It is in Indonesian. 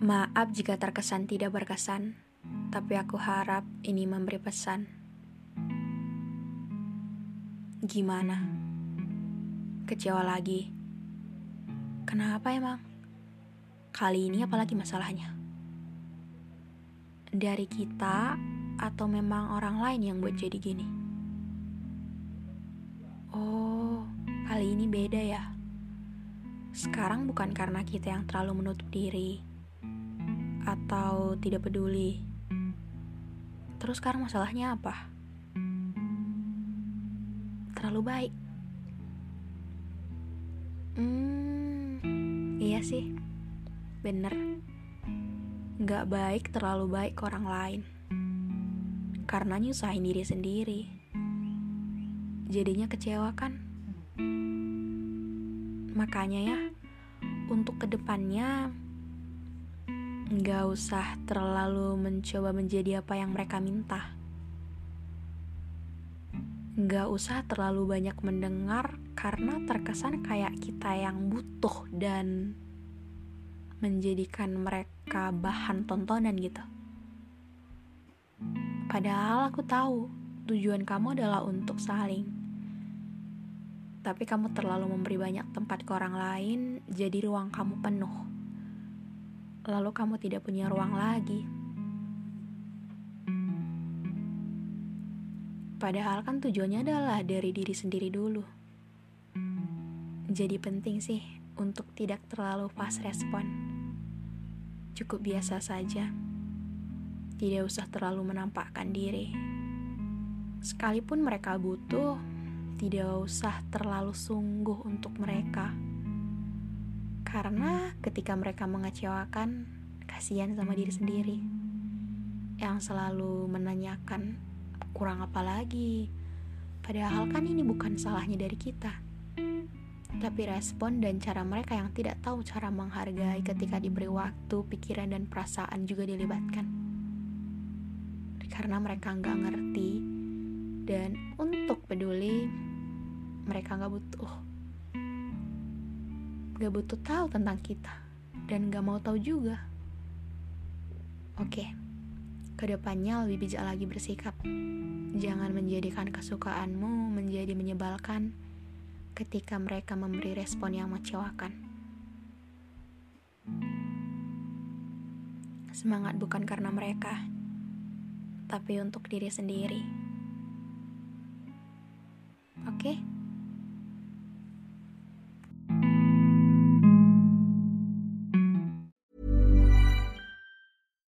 Maaf jika terkesan tidak berkesan, tapi aku harap ini memberi pesan. Gimana? Kecewa lagi? Kenapa emang? Kali ini apalagi masalahnya? Dari kita atau memang orang lain yang buat jadi gini? Oh, kali ini beda ya. Sekarang bukan karena kita yang terlalu menutup diri atau tidak peduli. Terus sekarang masalahnya apa? Terlalu baik. Hmm, iya sih. Bener. Gak baik terlalu baik ke orang lain. Karena nyusahin diri sendiri. Jadinya kecewa kan? Makanya ya, untuk ke depannya nggak usah terlalu mencoba menjadi apa yang mereka minta. Nggak usah terlalu banyak mendengar karena terkesan kayak kita yang butuh dan menjadikan mereka bahan tontonan gitu. Padahal aku tahu tujuan kamu adalah untuk saling. Tapi kamu terlalu memberi banyak tempat ke orang lain, jadi ruang kamu penuh lalu kamu tidak punya ruang lagi. Padahal kan tujuannya adalah dari diri sendiri dulu. Jadi penting sih untuk tidak terlalu pas respon. Cukup biasa saja. Tidak usah terlalu menampakkan diri. Sekalipun mereka butuh, tidak usah terlalu sungguh untuk mereka. Karena ketika mereka mengecewakan, kasihan sama diri sendiri. Yang selalu menanyakan, kurang apa lagi? Padahal kan ini bukan salahnya dari kita. Tapi respon dan cara mereka yang tidak tahu cara menghargai ketika diberi waktu, pikiran, dan perasaan juga dilibatkan. Karena mereka nggak ngerti, dan untuk peduli, mereka nggak butuh gak butuh tahu tentang kita dan gak mau tahu juga. Oke, ke depannya lebih bijak lagi bersikap. Jangan menjadikan kesukaanmu menjadi menyebalkan ketika mereka memberi respon yang mengecewakan. Semangat bukan karena mereka, tapi untuk diri sendiri. Oke? Okay?